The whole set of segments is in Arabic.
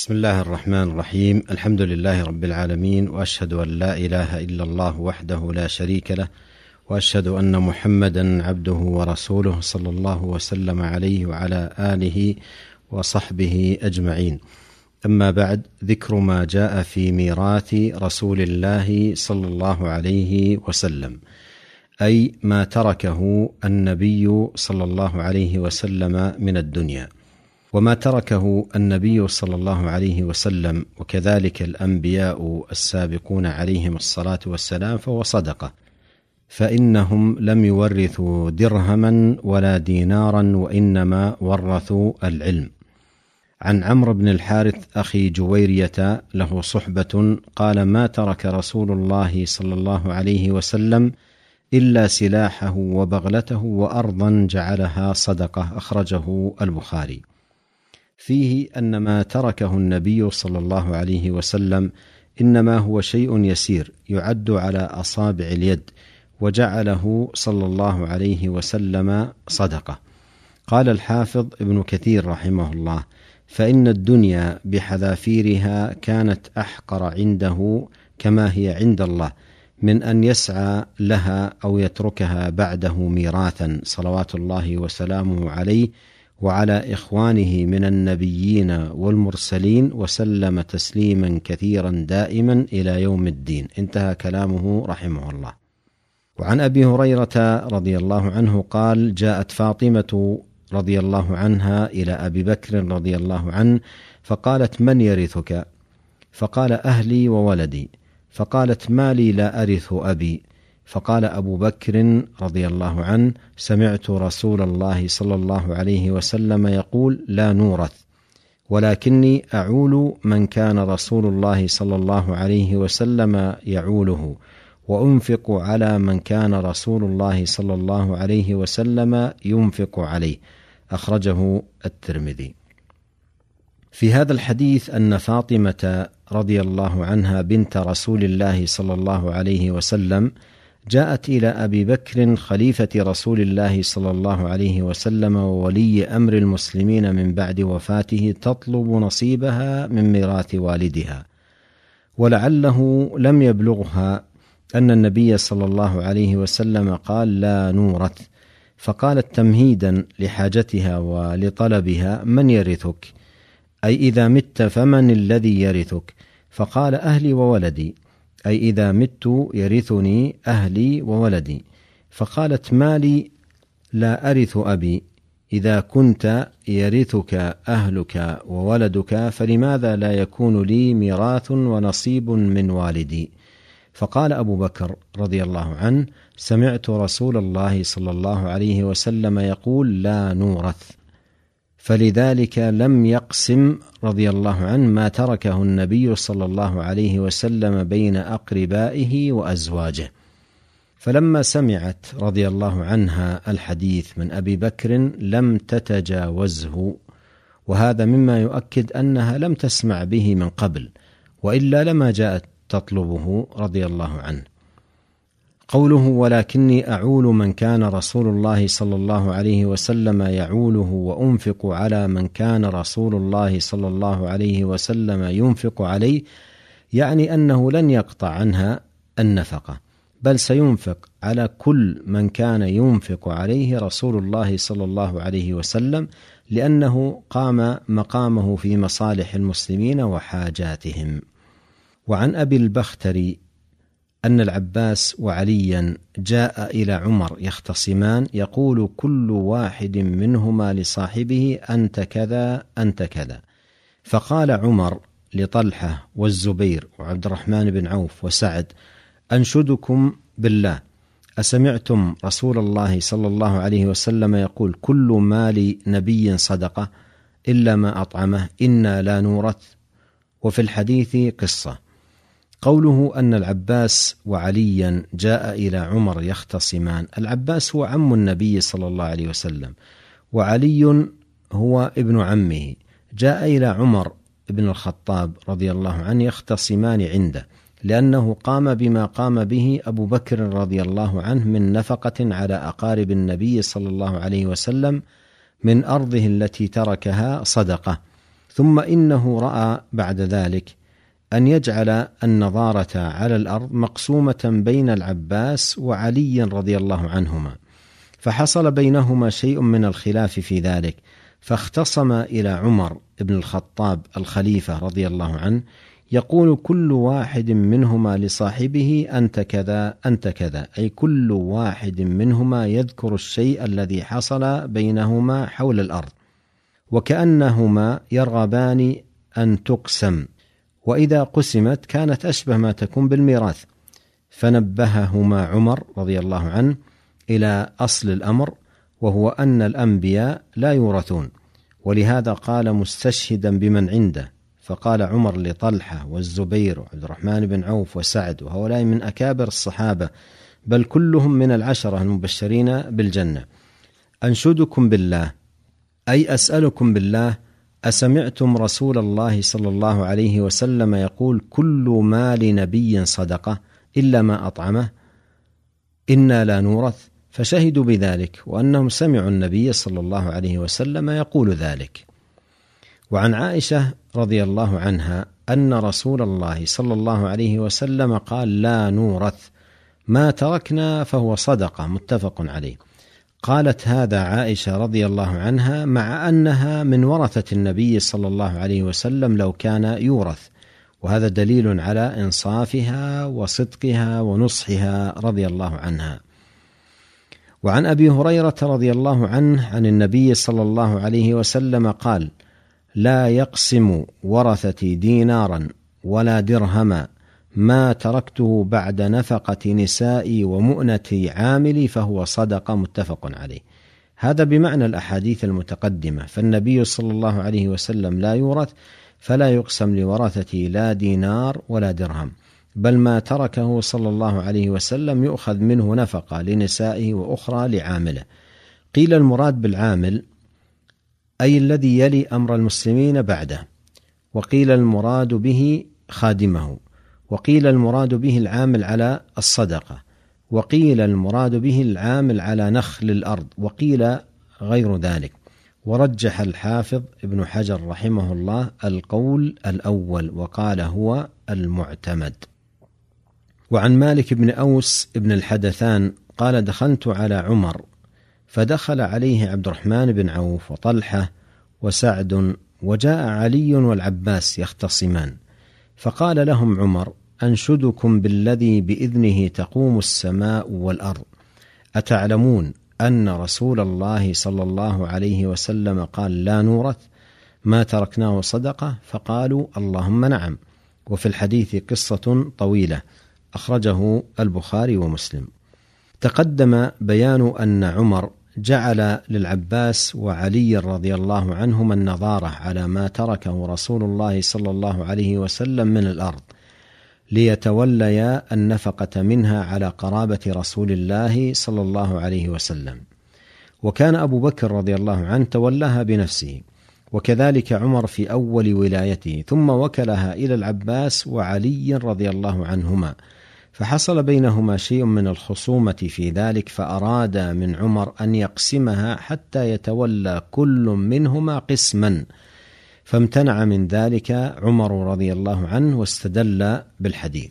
بسم الله الرحمن الرحيم. الحمد لله رب العالمين وأشهد أن لا إله إلا الله وحده لا شريك له وأشهد أن محمدا عبده ورسوله صلى الله وسلم عليه وعلى آله وصحبه أجمعين. أما بعد ذكر ما جاء في ميراث رسول الله صلى الله عليه وسلم أي ما تركه النبي صلى الله عليه وسلم من الدنيا. وما تركه النبي صلى الله عليه وسلم وكذلك الأنبياء السابقون عليهم الصلاة والسلام فهو صدقة. فإنهم لم يورثوا درهما ولا دينارا وإنما ورثوا العلم. عن عمرو بن الحارث أخي جويرية له صحبة قال ما ترك رسول الله صلى الله عليه وسلم إلا سلاحه وبغلته وارضا جعلها صدقة. أخرجه البخاري. فيه أن ما تركه النبي صلى الله عليه وسلم إنما هو شيء يسير يعد على أصابع اليد وجعله صلى الله عليه وسلم صدقة. قال الحافظ ابن كثير رحمه الله فإن الدنيا بحذافيرها كانت أحقر عنده كما هي عند الله من أن يسعى لها أو يتركها بعده ميراثا صلوات الله وسلامه عليه وعلى إخوانه من النبيين والمرسلين وسلم تسليما كثيرا دائما إلى يوم الدين. انتهى كلامه رحمه الله. وعن أبي هريرة رضي الله عنه قال جاءت فاطمة رضي الله عنها إلى أبي بكر رضي الله عنه فقالت من يرثك؟ فقال أهلي وولدي. فقالت ما لي لا أرث أبي. فقال أبو بكر رضي الله عنه سمعت رسول الله صلى الله عليه وسلم يقول لا نورث ولكني أعول من كان رسول الله صلى الله عليه وسلم يعوله وأنفق على من كان رسول الله صلى الله عليه وسلم ينفق عليه. أخرجه الترمذي. في هذا الحديث أن فاطمة رضي الله عنها بنت رسول الله صلى الله عليه وسلم جاءت إلى أبي بكر خليفة رسول الله صلى الله عليه وسلم وولي أمر المسلمين من بعد وفاته تطلب نصيبها من ميراث والدها. ولعله لم يبلغها أن النبي صلى الله عليه وسلم قال لا نورث فقالت تمهيدا لحاجتها ولطلبها من يرثك؟ أي إذا مت فمن الذي يرثك؟ فقال أهلي وولدي. أي إذا مت يرثني أهلي وولدي. فقالت مالي لا أرث أبي. إذا كنت يرثك أهلك وولدك فلماذا لا يكون لي ميراث ونصيب من والدي؟ فقال أبو بكر رضي الله عنه سمعت رسول الله صلى الله عليه وسلم يقول لا نورث. فلذلك لم يقسم رضي الله عنه ما تركه النبي صلى الله عليه وسلم بين أقربائه وأزواجه. فلما سمعت رضي الله عنها الحديث من أبي بكر لم تتجاوزه وهذا مما يؤكد أنها لم تسمع به من قبل وإلا لما جاءت تطلبه رضي الله عنه. قوله ولكني أعول من كان رسول الله صلى الله عليه وسلم يعوله وأنفق على من كان رسول الله صلى الله عليه وسلم ينفق عليه يعني أنه لن يقطع عنها النفقة بل سينفق على كل من كان ينفق عليه رسول الله صلى الله عليه وسلم لأنه قام مقامه في مصالح المسلمين وحاجاتهم. وعن أبي البختري أن العباس وعليا جاء إلى عمر يختصمان يقول كل واحد منهما لصاحبه أنت كذا أنت كذا. فقال عمر لطلحة والزبير وعبد الرحمن بن عوف وسعد أنشدكم بالله. أسمعتم رسول الله صلى الله عليه وسلم يقول كل مال نبي صدقة إلا ما أطعمه إنا لا نورث. وفي الحديث قصة. قوله أن العباس وعليا جاء إلى عمر يختصمان. العباس هو عم النبي صلى الله عليه وسلم وعلي هو ابن عمه. جاء إلى عمر بن الخطاب رضي الله عنه يختصمان عنده لأنه قام بما قام به أبو بكر رضي الله عنه من نفقة على أقارب النبي صلى الله عليه وسلم من أرضه التي تركها صدقة. ثم إنه رأى بعد ذلك أن يجعل النظارة على الأرض مقسومة بين العباس وعلي رضي الله عنهما فحصل بينهما شيء من الخلاف في ذلك فاختصم إلى عمر بن الخطاب الخليفة رضي الله عنه يقول كل واحد منهما لصاحبه أنت كذا أنت كذا أي كل واحد منهما يذكر الشيء الذي حصل بينهما حول الأرض وكأنهما يرغبان أن تقسم. وإذا قسمت كانت أشبه ما تكون بالميراث. فنبههما عمر رضي الله عنه إلى أصل الأمر وهو أن الأنبياء لا يورثون. ولهذا قال مستشهدا بمن عنده. فقال عمر لطلحة والزبير وعبد الرحمن بن عوف وسعد وهؤلاء من أكابر الصحابة بل كلهم من العشرة المبشرين بالجنة. أنشدكم بالله أي أسألكم بالله أسمعتم رسول الله صلى الله عليه وسلم يقول كل مال نبي صدقة إلا ما أطعمه. إنا لا نورث فشهدوا بذلك وأنهم سمعوا النبي صلى الله عليه وسلم يقول ذلك. وعن عائشة رضي الله عنها أن رسول الله صلى الله عليه وسلم قال لا نورث ما تركنا فهو صدقة متفق عليه. قالت هذا عائشة رضي الله عنها مع أنها من ورثة النبي صلى الله عليه وسلم لو كان يورث. وهذا دليل على إنصافها وصدقها ونصحها رضي الله عنها. وعن أبي هريرة رضي الله عنه عن النبي صلى الله عليه وسلم قال لا يقسم ورثتي دينارا ولا درهما ما تركته بعد نفقة نسائي ومؤنه عاملي فهو صدقه متفق عليه. هذا بمعنى الأحاديث المتقدمة. فالنبي صلى الله عليه وسلم لا يورث فلا يقسم لورثته لا دينار ولا درهم. بل ما تركه صلى الله عليه وسلم يؤخذ منه نفقة لنسائه وأخرى لعامله. قيل المراد بالعامل أي الذي يلي أمر المسلمين بعده وقيل المراد به خادمه. وقيل المراد به العامل على الصدقة وقيل المراد به العامل على نخل الأرض وقيل غير ذلك. ورجح الحافظ ابن حجر رحمه الله القول الأول وقال هو المعتمد. وعن مالك بن أوس بن الحدثان قال دخلت على عمر فدخل عليه عبد الرحمن بن عوف وطلحة وسعد وجاء علي والعباس يختصمان. فقال لهم عمر أنشدكم بالذي بإذنه تقوم السماء والأرض. أتعلمون أن رسول الله صلى الله عليه وسلم قال لا نورث؟ ما تركناه صدقة؟ فقالوا اللهم نعم. وفي الحديث قصة طويلة أخرجه البخاري ومسلم. تقدم بيان أن عمر جعل للعباس وعلي رضي الله عنهما النظارة على ما تركه رسول الله صلى الله عليه وسلم من الأرض ليتوليا النفقة منها على قرابة رسول الله صلى الله عليه وسلم. وكان أبو بكر رضي الله عنه تولاها بنفسه وكذلك عمر في أول ولايته ثم وكلها إلى العباس وعلي رضي الله عنهما. فحصل بينهما شيء من الخصومة في ذلك فأراد من عمر أن يقسمها حتى يتولى كل منهما قسما. فامتنع من ذلك عمر رضي الله عنه واستدل بالحديث.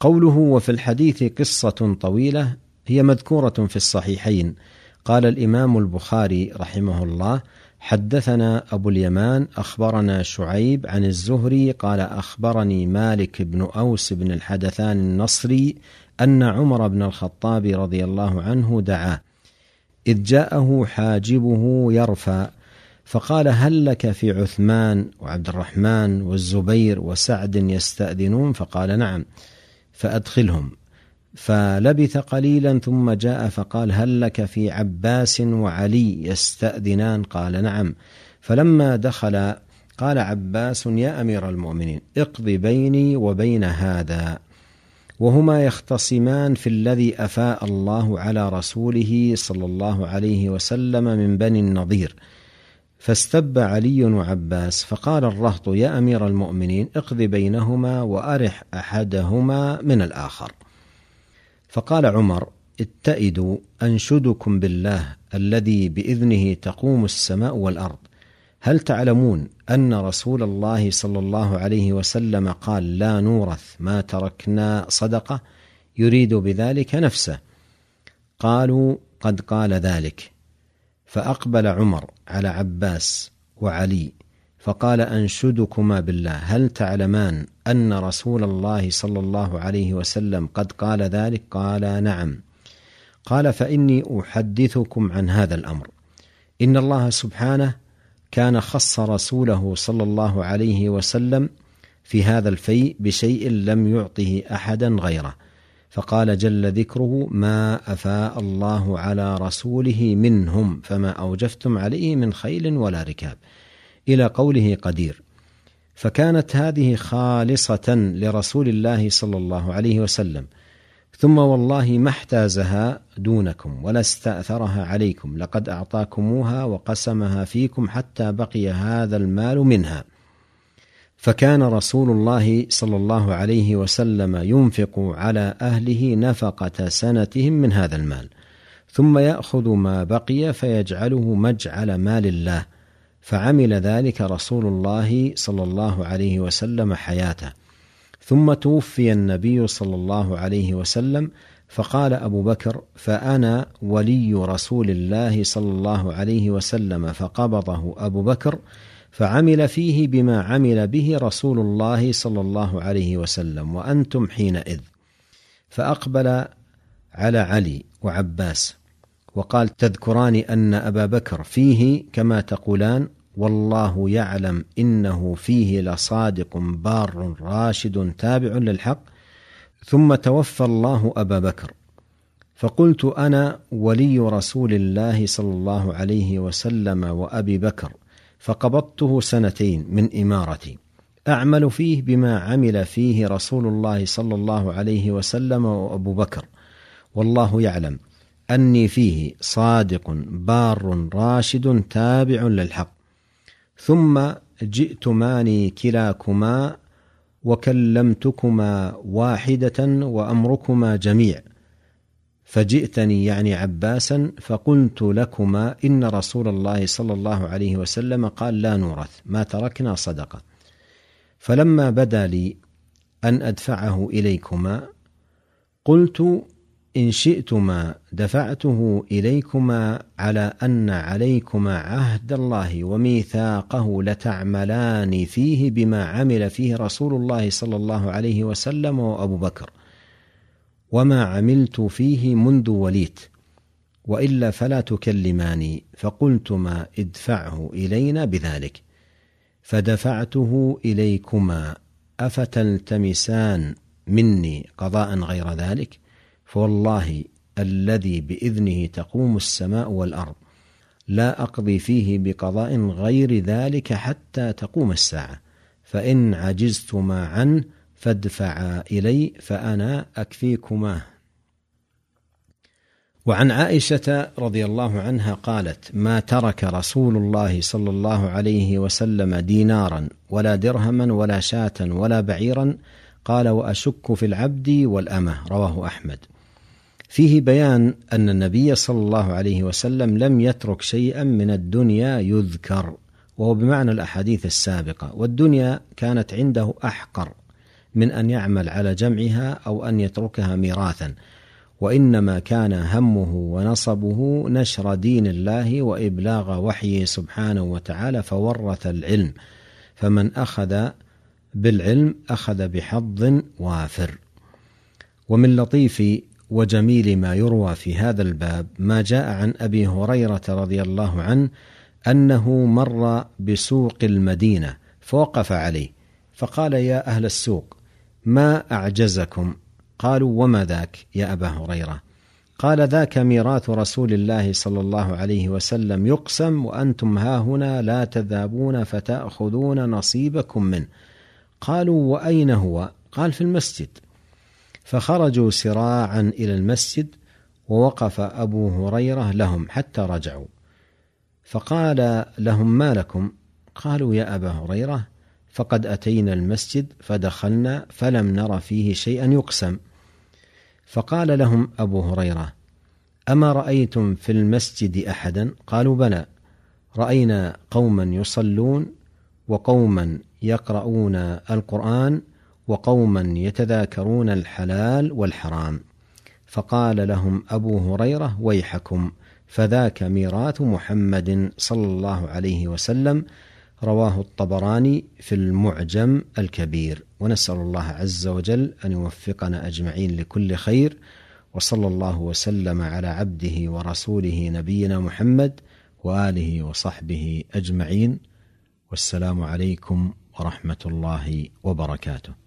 قوله وفي الحديث قصة طويلة هي مذكورة في الصحيحين. قال الإمام البخاري رحمه الله حدثنا أبو اليمان أخبرنا شعيب عن الزهري قال أخبرني مالك بن أوس بن الحدثان النصري أن عمر بن الخطاب رضي الله عنه دعاه إذ جاءه حاجبه يرفع فقال هل لك في عثمان وعبد الرحمن والزبير وسعد يستأذنون؟ فقال نعم فأدخلهم. فلبث قليلا ثم جاء فقال هل لك في عباس وعلي يستأذنان؟ قال نعم. فلما دخل قال عباس يا أمير المؤمنين اقض بيني وبين هذا وهما يختصمان في الذي أفاء الله على رسوله صلى الله عليه وسلم من بني النضير. فاستب علي وعباس فقال الرهط يا أمير المؤمنين اقض بينهما وأرح أحدهما من الآخر. فقال عمر اتئدوا أنشدكم بالله الذي بإذنه تقوم السماء والأرض. هل تعلمون أن رسول الله صلى الله عليه وسلم قال لا نورث ما تركنا صدقة؟ يريد بذلك نفسه. قالوا قد قال ذلك. فأقبل عمر على عباس وعلي فقال أنشدكما بالله. هل تعلمان أن رسول الله صلى الله عليه وسلم قد قال ذلك؟ قالا نعم. قال فإني أحدثكم عن هذا الأمر. إن الله سبحانه كان خص رسوله صلى الله عليه وسلم في هذا الفيء بشيء لم يعطه أحدا غيره. فقال جل ذكره ما أفاء الله على رسوله منهم فما أوجفتم عليه من خيل ولا ركاب. إلى قوله قدير. فكانت هذه خالصة لرسول الله صلى الله عليه وسلم. ثم والله ما احتازها دونكم ولا استأثرها عليكم. لقد أعطاكموها وقسمها فيكم حتى بقي هذا المال منها. فكان رسول الله صلى الله عليه وسلم ينفق على أهله نفقة سنتهم من هذا المال. ثم يأخذ ما بقي فيجعله مجعل مال الله. فعمل ذلك رسول الله صلى الله عليه وسلم حياته. ثم توفي النبي صلى الله عليه وسلم فقال أبو بكر فأنا ولي رسول الله صلى الله عليه وسلم. فقبضه أبو بكر فعمل فيه بما عمل به رسول الله صلى الله عليه وسلم وأنتم حينئذ. فأقبل على علي وعباس. وقال تذكران أن أبا بكر فيه كما تقولان والله يعلم إنه فيه لصادق بار راشد تابع للحق. ثم توفى الله أبا بكر. فقلت أنا ولي رسول الله صلى الله عليه وسلم وأبي بكر فقبضته سنتين من إمارتي. أعمل فيه بما عمل فيه رسول الله صلى الله عليه وسلم وأبو بكر. والله يعلم أني فيه صادق بار راشد تابع للحق. ثم جئتماني كلاكما وكلمتكما واحدة وأمركما جميع. فجئتني يعني عباسا فقلت لكما إن رسول الله صلى الله عليه وسلم قال لا نورث ما تركنا صدقة. فلما بدا لي أن أدفعه إليكما قلت إن شئتما دفعته إليكما على أن عليكما عهد الله وميثاقه لتعملان فيه بما عمل فيه رسول الله صلى الله عليه وسلم وأبو بكر وما عملت فيه منذ وليت وإلا فلا تكلماني فقلتما ادفعه إلينا بذلك. فدفعته إليكما أفتلتمسان مني قضاء غير ذلك؟ فوالله الذي بإذنه تقوم السماء والأرض لا أقضي فيه بقضاء غير ذلك حتى تقوم الساعة. فإن عجزتما عنه فادفعا إلي فأنا أكفيكما. وعن عائشة رضي الله عنها قالت ما ترك رسول الله صلى الله عليه وسلم دينارا ولا درهما ولا شاة ولا بعيرا؟ قال وأشك في العبد والأمة رواه أحمد. فيه بيان أن النبي صلى الله عليه وسلم لم يترك شيئا من الدنيا يذكر وهو بمعنى الأحاديث السابقة والدنيا كانت عنده أحقر من أن يعمل على جمعها أو أن يتركها ميراثا. وإنما كان همه ونصبه نشر دين الله وإبلاغ وحيه سبحانه وتعالى فورث العلم. فمن أخذ بالعلم أخذ بحظ وافر. ومن لطيف وجميل ما يروى في هذا الباب ما جاء عن أبي هريرة رضي الله عنه أنه مر بسوق المدينة فوقف عليه فقال يا أهل السوق ما أعجزكم؟ قالوا وما ذاك يا أبا هريرة؟ قال ذاك ميراث رسول الله صلى الله عليه وسلم يقسم وأنتم ها هنا لا تذهبون فتأخذون نصيبكم منه. قالوا وأين هو؟ قال في المسجد. فخرجوا سراعا إلى المسجد ووقف أبو هريرة لهم حتى رجعوا. فقال لهم ما لكم؟ قالوا يا أبا هريرة فقد أتينا المسجد فدخلنا فلم نر فيه شيئا يقسم. فقال لهم أبو هريرة أما رأيتم في المسجد احدا؟ قالوا بلى. رأينا قوما يصلون وقوما يقرؤون القرآن وقوما يتذاكرون الحلال والحرام. فقال لهم أبو هريرة ويحكم. فذاك ميراث محمد صلى الله عليه وسلم. رواه الطبراني في المعجم الكبير. ونسأل الله عز وجل أن يوفقنا أجمعين لكل خير. وصلى الله وسلم على عبده ورسوله نبينا محمد وآله وصحبه أجمعين. والسلام عليكم ورحمة الله وبركاته.